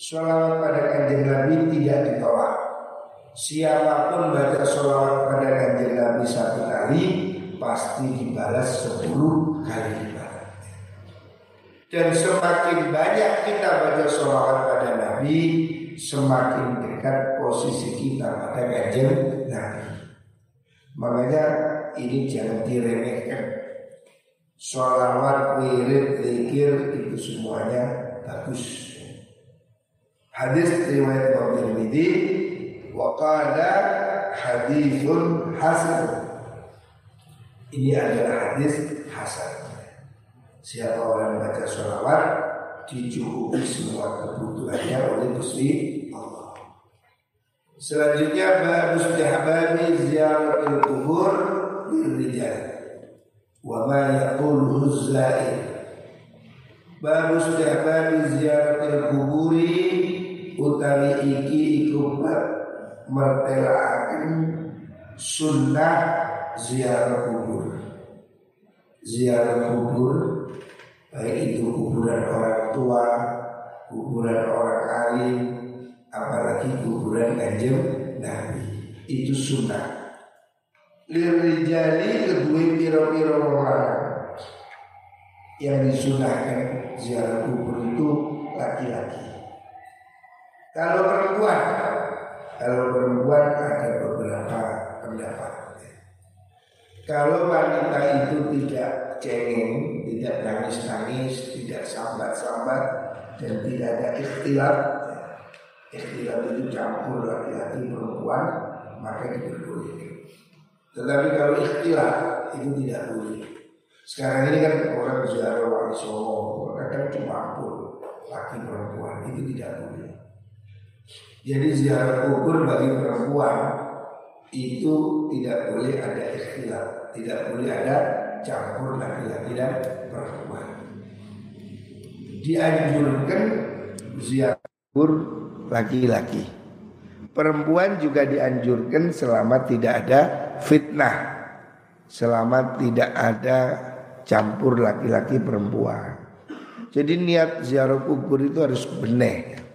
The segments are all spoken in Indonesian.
Sholawat pada kanjeng Nabi tidak ditolak. Siapa pun baca sholawat pada kanjeng Nabi satu kali pasti dibalas sepuluh kali lipat. Dan semakin banyak kita baca sholawat pada Nabi, semakin dekat posisi kita pada kanjeng Nabi. Makanya ini jangan diremehkan. Sholawat, wirid, zikir itu semuanya bagus. Hadis riwayat Imam Tirmidzi wa qala hadithun hasan. Ini adalah hadis hasan. Siapa orang baca sholawat dicukupi semua kebutuhannya oleh Gusti Allah. Selanjutnya bab istihbabi ziaratul kubur rijal wa ma yaquluhu zair Babu istihbabi ziaratil kuburi utawi iki iku mertelaaken sunnah ziarah kubur. Ziarah kubur baik itu kuburan orang tua kuburan orang alim apalagi kuburan kanjeng Nabi. Itu sunnah. Lirijali kedua piro-piro orang yang disunahkan ziarah kubur itu laki-laki. Kalau perempuan, kalau perempuan ada beberapa pendapat. Kalau wanita itu tidak cengeng, tidak nangis-nangis, tidak sambat-sambat, dan tidak ada ikhtilat, ikhtilat itu campur laki-laki perempuan, maka diperbolehkan. Tetapi kalau ikhtilah itu tidak boleh. Sekarang ini kan orang ziarah wali songo, kadang cuma laki perempuan itu tidak boleh. Jadi ziarah kubur bagi perempuan itu tidak boleh ada ikhtilah, tidak boleh ada campur laki-laki dan perempuan. Dianjurkan ziarah kubur laki-laki. Perempuan juga dianjurkan selama tidak ada fitnah Selama tidak ada campur laki-laki perempuan Jadi niat ziarah kubur itu harus benar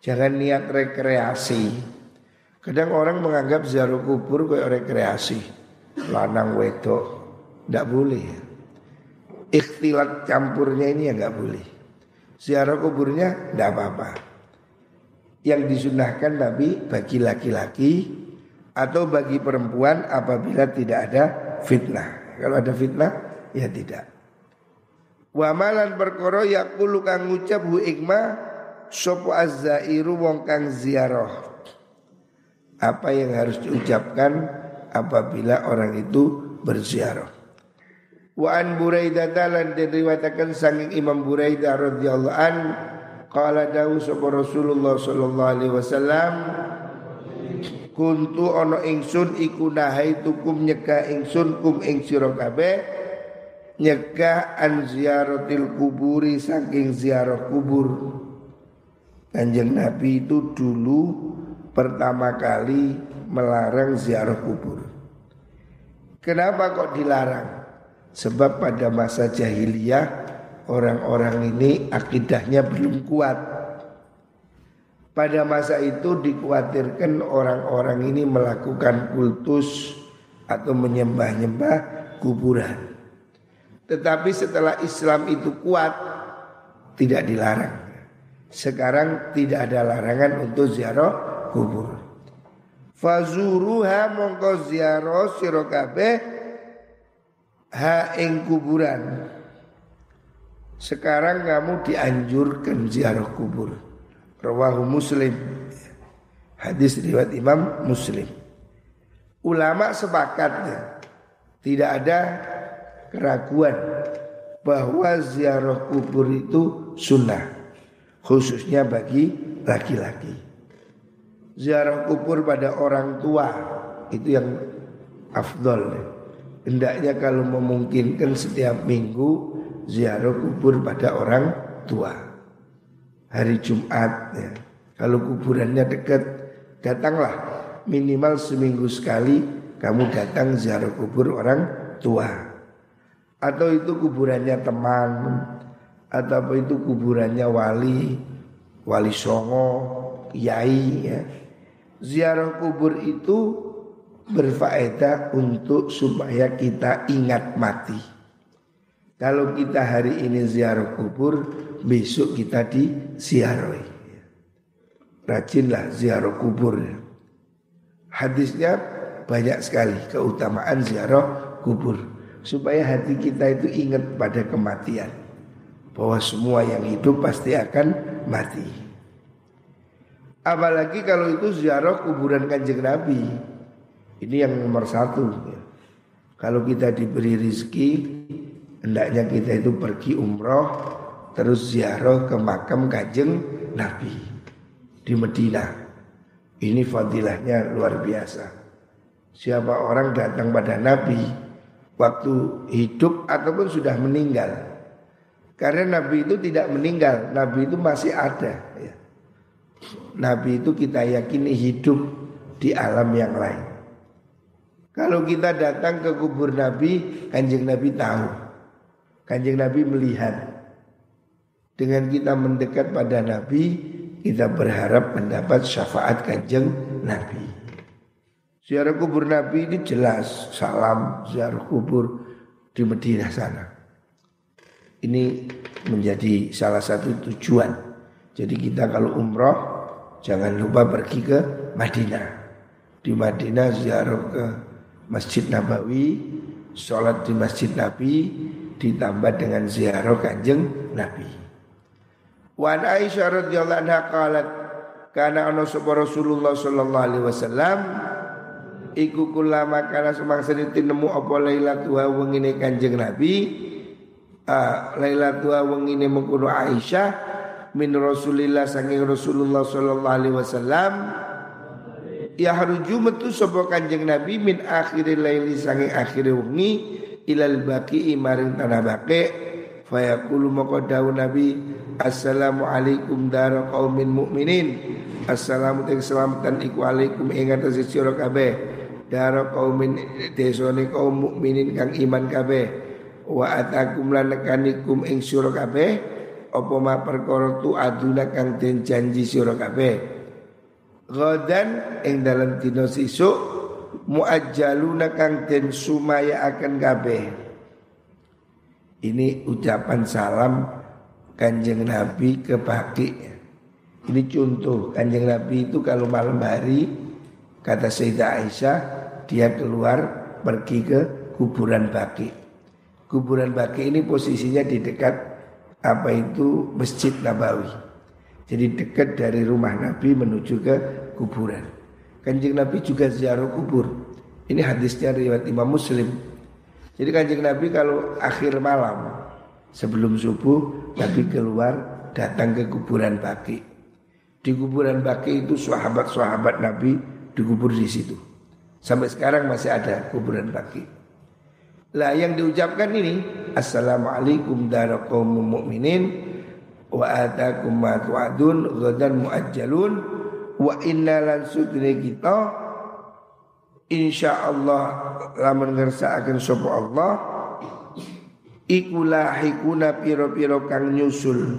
Jangan niat rekreasi. Kadang orang menganggap ziarah kubur kayak rekreasi. Lanang wedok Tidak boleh. Ikhtilat campurnya ini ya nggak boleh. Ziarah kuburnya tidak apa-apa. Yang disunahkan Nabi bagi laki-laki atau bagi perempuan apabila tidak ada fitnah. Kalau ada fitnah ya tidak. Wa malan perkara yaqulu kang ngucap hu ikma sapa azzairu wong kang ziarah. Apa yang harus diucapkan apabila orang itu berziarah. Wa an Buraidah lan diriwayatkan sanging Imam Buraidah radhiyallahu an Qala dawu sapa Rasulullah sallallahu alaihi wasallam Kuntu ana ingsun iku nahaitukum nyegah ingsun kum ing sira kabeh nyegah an ziaratil kuburi saking ziarah kubur Kanjeng Nabi itu dulu pertama kali melarang ziarah kubur. Kenapa kok dilarang? Sebab pada masa jahiliyah orang-orang ini akidahnya belum kuat. Pada masa itu dikhawatirkan orang-orang ini melakukan kultus atau menyembah-nyembah kuburan. Tetapi setelah Islam itu kuat tidak dilarang. Sekarang tidak ada larangan untuk ziarah kubur. Fazuruha mongko ziarah sirokabe ha ing kuburan. Sekarang kamu dianjurkan ziarah kubur. Rawahu Muslim. Hadis riwayat Imam Muslim. Ulama sepakatnya tidak ada keraguan bahwa ziarah kubur itu sunnah khususnya bagi laki-laki. Ziarah kubur pada orang tua itu yang afdol. Hendaknya kalau memungkinkan setiap minggu ziarah kubur pada orang tua. Hari Jumat ya. Kalau kuburannya dekat, datanglah minimal seminggu sekali kamu datang ziarah kubur orang tua. Atau itu kuburannya teman, atau itu kuburannya wali, wali songo, kiai ya. Ziarah kubur itu berfaedah untuk supaya kita ingat mati. Kalau kita hari ini ziarah kubur, besok kita di ziarahi. Rajinlah ziarah kubur. Hadisnya banyak sekali keutamaan ziarah kubur supaya hati kita itu ingat pada kematian bahwa semua yang hidup pasti akan mati. Apalagi kalau itu ziarah kuburan kanjeng Nabi. Ini yang nomor satu. Kalau kita diberi rizki, hendaknya kita itu pergi umroh, terus ziarah ke makam kanjeng Nabi di Medina. Ini fadilahnya luar biasa. Siapa orang datang pada Nabi waktu hidup ataupun sudah meninggal, karena Nabi itu tidak meninggal, Nabi itu masih ada. Ya. Nabi itu kita yakini hidup di alam yang lain. Kalau kita datang ke kubur Nabi, kanjeng Nabi tahu. Kanjeng Nabi melihat. Dengan kita mendekat pada Nabi, kita berharap mendapat syafaat kanjeng Nabi. Ziarah kubur Nabi ini jelas salam ziarah kubur di Madinah sana. Ini menjadi salah satu tujuan. Jadi kita kalau umroh jangan lupa pergi ke Madinah. Di Madinah ziarah ke Masjid Nabawi, sholat di Masjid Nabi, ditambah dengan ziarah kanjeng Nabi. Wan Aisyah radhiyallahu anha qalat kana ana sapa Rasulullah sallallahu alaihi wasallam iku kulama kana semangsa nemu apa lailatul wengine kanjeng Nabi uh, Lailatul wengine mengkono Aisyah min Rasulillah saking Rasulullah sallallahu alaihi wasallam. Ya haruju metu sapa Kanjeng Nabi min akhiril laili saking akhir wengi ilal baqi maring tanah baqi. Fayaqulu maka dawuh Nabi assalamu alaikum dar qaumin mukminin assalamu te selamatan iku alaikum ing atase sira kabeh. Dar qaumin desone kaum mukminin kang iman kabeh wa atakum lanakanikum ing sira kabeh apa ma perkara tu aduna kang den janji sira kabeh. Gadan ing dalam dina sesuk muajjaluna kang den sumaya akan kabeh. Ini ucapan salam kanjeng Nabi ke Baki. Ini contoh kanjeng Nabi itu kalau malam hari kata Sayyidah Aisyah dia keluar pergi ke kuburan Baki kuburan Baki ini posisinya di dekat apa itu Masjid Nabawi. Jadi dekat dari rumah Nabi menuju ke kuburan. Kanjeng Nabi juga ziarah kubur. Ini hadisnya riwayat Imam Muslim. Jadi kanjeng Nabi kalau akhir malam sebelum subuh Nabi keluar datang ke kuburan Baki. Di kuburan Baki itu sahabat-sahabat Nabi dikubur di situ. Sampai sekarang masih ada kuburan Baki. Lah yang diucapkan ini Assalamualaikum darakum mu'minin Wa atakum ma tu'adun Ghadan mu'ajjalun Wa inna lan sudri kita Insya Allah Laman ngersa akan sopa Allah Iku lahikuna piro-piro kang nyusul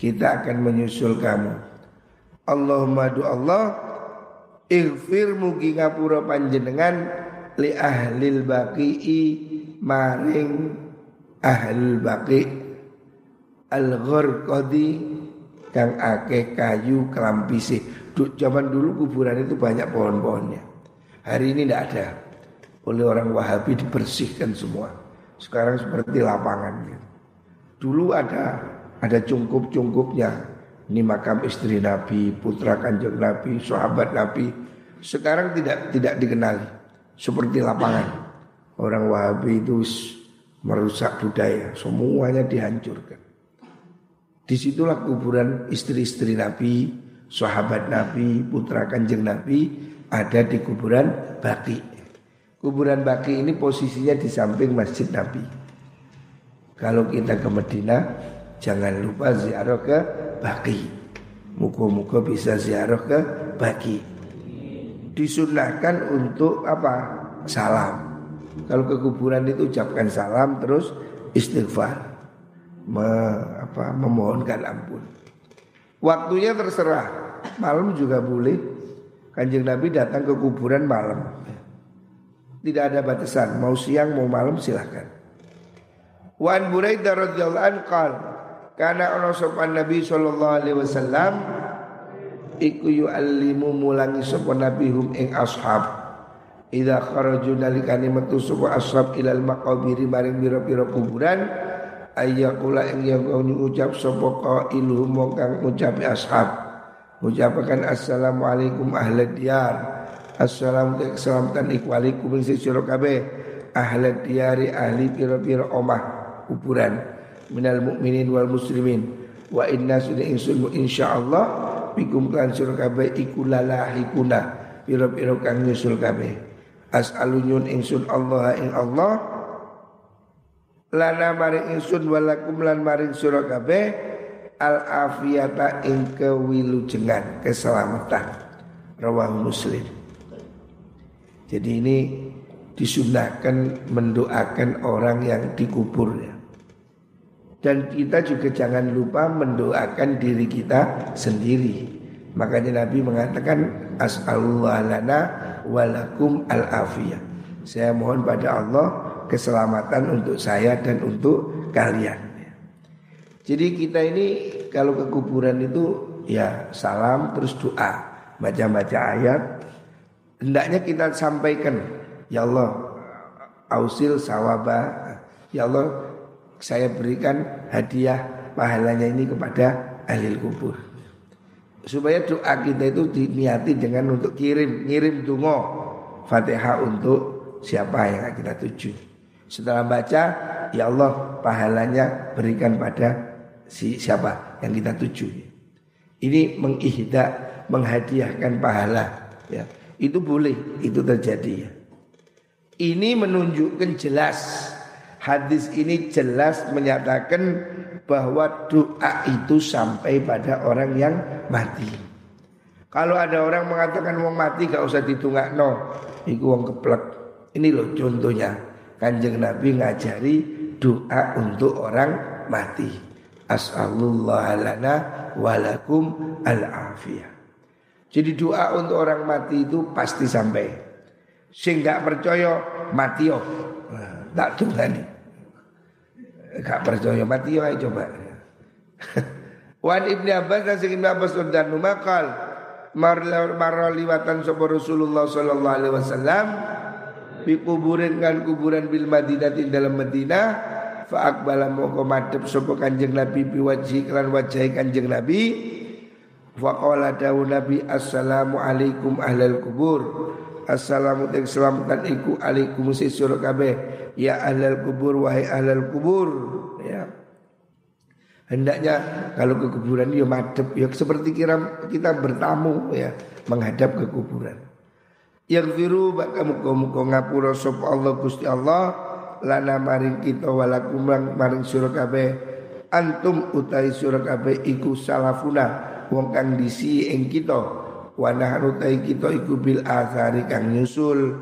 Kita akan menyusul kamu. Allahumma du Allah Ighfir mugi ngapura panjenengan li ahlil baqi'i maring ahlul baqi. Al ghurqadi kang akeh kayu kelampisi zaman dulu kuburan itu banyak pohon-pohonnya. Hari ini tidak ada. Oleh orang Wahabi dibersihkan semua. Sekarang seperti lapangan dulu ada ada cungkup-cungkupnya. Ini makam istri Nabi, putra kanjeng Nabi, sahabat Nabi. Sekarang tidak tidak dikenali seperti lapangan. Orang Wahabi itu merusak budaya, semuanya dihancurkan. Di situlah kuburan istri-istri Nabi, sahabat Nabi, putra kanjeng Nabi ada di kuburan Baki. Kuburan Baki ini posisinya di samping Masjid Nabi. Kalau kita ke Medina, jangan lupa ziarah ke Baki. Muka-muka bisa ziarah ke Baki disunahkan untuk apa? Salam. Kalau ke kuburan itu ucapkan salam terus istighfar. Me, apa, memohonkan ampun. Waktunya terserah. Malam juga boleh. Kanjeng Nabi datang ke kuburan malam. Tidak ada batasan. Mau siang mau malam silahkan. Wan Buraidah radhiyallahu anhu qala kana ana sopan Nabi sallallahu alaihi wasallam iku yu'allimu mulangi sapa nabi hum ing ashab. Idza kharaju nalikane metu sapa ashab ilal maqabiri maring pira-pira kuburan ayyakula ing yang ucap sapa qailuhum wong kang ngucapi ashab. Ngucapaken assalamualaikum ahli diyar. Assalamu keselamatan iku alaikum sing sira kabeh. Ahli diyari ahli pira-pira omah kuburan. Minal mukminin wal muslimin. Wa inna insun insyaallah bikum kan sur kabeh iku lalahikuna pira-pira kang nyusul kabeh. As'alunyun insun Allah ing Allah. Lana maring insun walakum lan maring sira kabeh. Al afiyata ing kewilujengan keselamatan. Rawahu muslim. Jadi ini disunahkan mendoakan orang yang dikubur ya. Dan kita juga jangan lupa mendoakan diri kita sendiri. Makanya Nabi mengatakan as'alullah lana walakum al afiyah. Saya mohon pada Allah keselamatan untuk saya dan untuk kalian. Jadi kita ini kalau ke kuburan itu ya salam terus doa, baca-baca ayat. Hendaknya kita sampaikan, ya Allah, ausil sawaba, ya Allah saya berikan hadiah pahalanya ini kepada ahli kubur. Supaya doa kita itu diniati dengan untuk kirim, ngirim dungo Fatihah untuk siapa yang kita tuju. Setelah baca, ya Allah pahalanya berikan pada si siapa yang kita tuju. Ini mengihda, menghadiahkan pahala. Ya, itu boleh, itu terjadi ya. Ini menunjukkan jelas Hadis ini jelas menyatakan bahwa doa itu sampai pada orang yang mati. Kalau ada orang mengatakan wong mati gak usah ditunggak no, iku wong keplek. Ini loh contohnya. Kanjeng Nabi ngajari doa untuk orang mati. As'alullah walakum al-afiyah. Jadi doa untuk orang mati itu pasti sampai. Sing gak percaya mati. Tak tunggu Gak percaya mati ya coba. Wan Ibnu Abbas dan Ibnu Abbas dan Numakal marra liwatan sapa Rasulullah sallallahu alaihi wasallam di kuburan kan kuburan bil Madinah di dalam Madinah fa akbala moko madhep sapa Kanjeng Nabi bi wajhi kan wajah Kanjeng Nabi wa qala dawu Nabi assalamu alaikum ahlal kubur assalamu alaikum selamatan iku alaikum sisur kabeh ya ahlal kubur wahai ahlal kubur. Ya. Hendaknya kalau ke kuburan ya madep ya seperti kira kita bertamu ya menghadap ke kuburan. Yang firu baka muka muka ngapura sop Allah gusti Allah. Lana maring kita walakum maring surah kabeh antum utai surah kabeh iku salafuna. Wong kang disi ing kita wa nahnu kita iku bil athari kang nyusul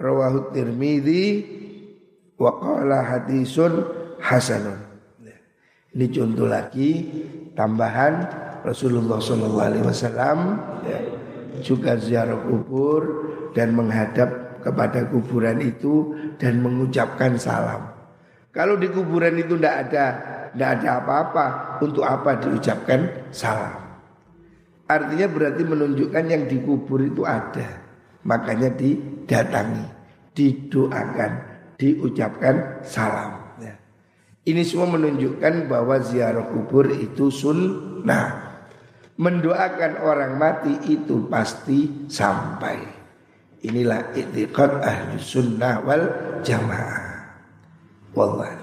rawahu tirmidzi wa qala hadisun hasanun. Ini contoh lagi tambahan Rasulullah Shallallahu Alaihi Wasallam ya, juga ziarah kubur dan menghadap kepada kuburan itu dan mengucapkan salam. Kalau di kuburan itu tidak ada tidak ada apa-apa, untuk apa diucapkan salam? Artinya berarti menunjukkan yang dikubur itu ada, makanya didatangi, didoakan diucapkan salam. Ya. Ini semua menunjukkan bahwa ziarah kubur itu sunnah. Mendoakan orang mati itu pasti sampai. Inilah i'tiqad ahli sunnah wal jamaah. Wallah.